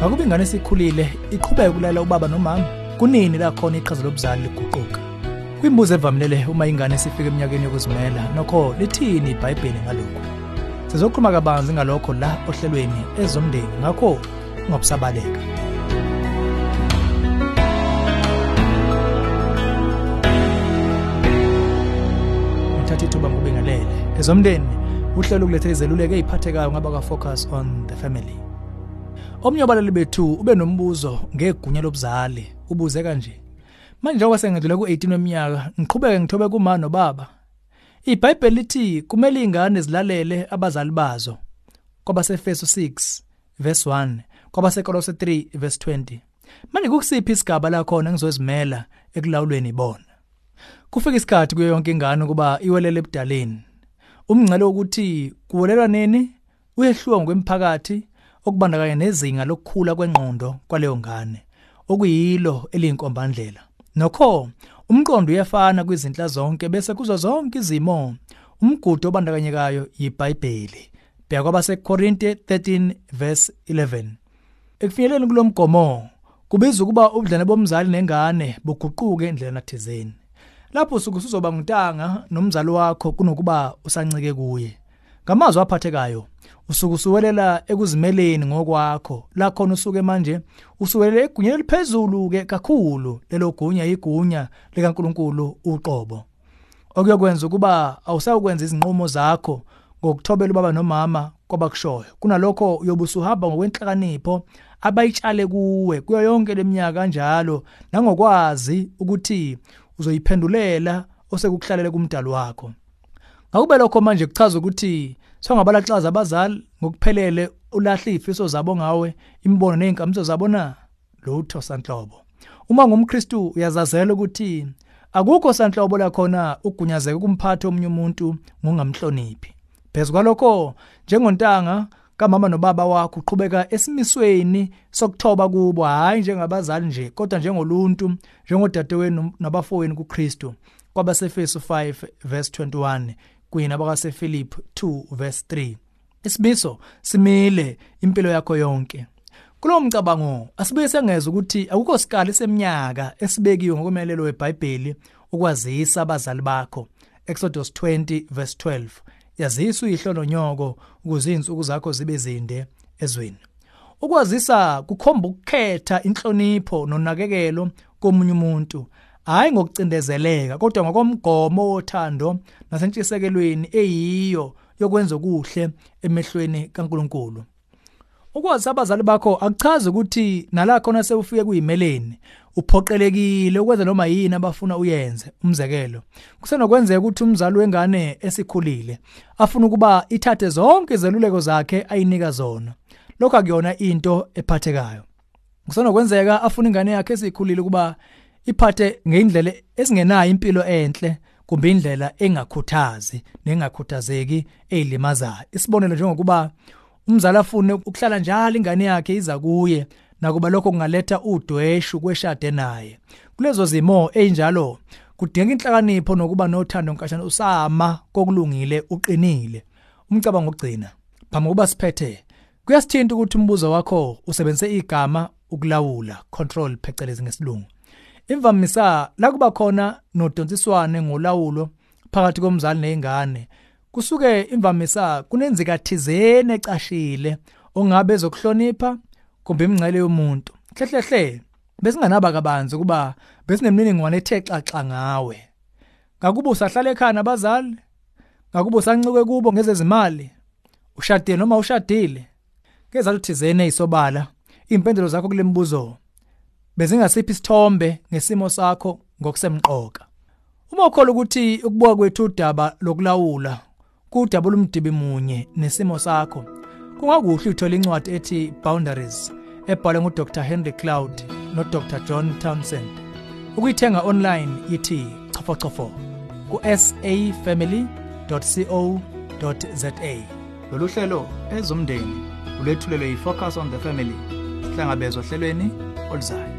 ngakuba ingane esikhulile iqhubeke ukulalela ubaba nomama. Kunini la khona iqhaza lobuzali liguquka? Kwimbuzo evamlele uma ingane sifika eminyakeni yokuzimela nokho lithini iBhayibheli ngalokho sizokhuluma kabanzi ngalokho la ohlelweni ezomndeni ngakho ungabusabaleka ngithatha ithuba ngokubingelele. Ezomndeni uhlelo ukulethela izeluleko eziphathekayo ngaba ka-focus on the family. Omnye wabalali bethu ube nombuzo ngegunya lobuzali. Ubuze kanje. Manje njengoba sengedlule ku-18 weminyaka ngiqhubeke ngithobe kuma nobaba. Ibhayibheli lithi kumele ingane zilalele abazali bazo. Kwabasefeso 6 verse 1 kwabasekolose 3 verse 20 manje kukusiphi isigaba la khona ngizozimela ekulawulweni ibona kufika isikhathi kuyo yonke ingane kuba iwelele ebudaleni. Umngcele ukuthi kuwelelwa nini? Uyehluka ngokwemphakathi okubandakanya nezinga lokukhula kwengqondo kwaleyo ngane okuyilo eliyinkombandlela. Nokho umqondo uyafana kwizinhla zonke bese kuzo zonke izimo umgudu obandakanyekayo yiBhayibheli. Bheka kwabaseKorinte 13 verse 11 ekufinyeleni kulomgomo kubizwa ukuba ubudlane bomzali nengane buguquke endlela thizeni. Lapho usuku uzoba ngutanga nomzali wakho kunokuba usancike kuye. Ngamazwi aphathekayo usuku usuwelela ekuzimeleni ngokwakho. La khona usuke manje usuwelela egunyeni eliphezulu ke kakhulu lelo gunya igunya likaNkuluNkulu uqobo. Okuyokwenza ukuba awusawukwenza izinqumo zakho ngokuthobela ubaba nomama kwabakushoyo. Kunalokho uyobusuhamba ngokwenhlakanipho abayitshale kuwe kuyo yonke leminyaka kanjalo nangokwazi ukuthi uzoyiphendulela osekuhlalele kumdali wakho. Ngakube lokho manje kuchaza ukuthi songabalaxaza abazali ngokuphelele ulahle ifiso zabo ngawe imbono nezinkambiso zabo na? Lutho sanhlobo. Uma ngumKristu uyazazela ukuthi akukho sanhlobo la khona ugunyazeka kumphatha omunye umuntu ngongamhloniphi phezulu kwalokho njengontanga kamama nobaba wakho uqhubeka esimisweni sokuthoba kubo hayi njengabazali nje kodwa njengoluntu njengodadewenu nabafowenu kuKristu. Kwabasefeso 5 verse 21 kuyina bakaseFilip 2 verse 3 isimiso simile impilo yakho yonke. Kulowo mcabango asibuye sengeza ukuthi akukho sikali seminyaka esibekiwe ngokumelelo weBhayibheli ukwazisa abazali bakho. Exodus 20 verse 12 yazisa uyihlo nonyoko ukuze izinsuku zakho zibe zinde ezweni. Ukwazisa kukhomba ukukhetha inhlonipho nonakekelo komunye umuntu. Hayi ngokucindezeleka kodwa ngokomgomo wothando nasentshisekelweni eyiyo yokwenza okuhle emehlweni kaNkuluNkulu. Ukwazi abazali bakho akuchazi ukuthi nala khona sewufike kuyimeleni uphoqelekile ukwenza noma yini abafuna uyenze. Umzekelo kusenokwenzeka ukuthi umzali wengane esikhulile afuna ukuba ithathe zonke izeluleko zakhe ayinika zona. Lokho akuyona into ephathekayo. Kusenokwenzeka afuna ingane yakhe esikhulile ukuba iphathe ngeindlela ezingenayo impilo enhle kumbe indlela engakhuthazi nengakhuthazeki ezilimazayo isibonelo njengokuba umzali afune ukuhlala njalo ingane yakhe iza kuye nakuba lokho kungaletha udweshu kweshade naye. Kulezo zimo enjalo kudinga inhlakanipho nokuba nothando nkashana usama kokulungile uqinile. Umcabango ogcina phambi kokuba siphethe kuyasithinta ukuthi umbuzo wakho usebenzise igama ukulawula control phecelezi ngesilungu. Imvamisa la kuba khona nodonsiswane ngolawulo phakathi komzali nezingane kusuke imvamisa kunenzika thizene ecashile ongabe ezokuhlonipha kumbe imingcele yomuntu. Hlehlehle besinganaba kabanzi kuba besinemniningwane ethe xaxa ngawe. Ngakuba usahlala ekhaya nabazali ngakuba usancike kubo ngezezimali ushadile noma ushadile kezathu thizene ezisobala impendulo zakho kulembuzo bezingasiphi isithombe ngesimo sakho ngokusemqoka? Uma ukholwa ukuthi ukubuka kwethu udaba lokulawula kudaba lumdibi munye nesimo sakho kungakuhle uthola incwadi ethi Boundaries ebhalwe nguDr. Henry Cloud noDr. John Townsend. Ukuyithenga online yithi chofo ku safamily.co.za lolu hlelo ezomndeni ulethulelwe yifocus on the family sihlangabezwa ohlelweni oluzayo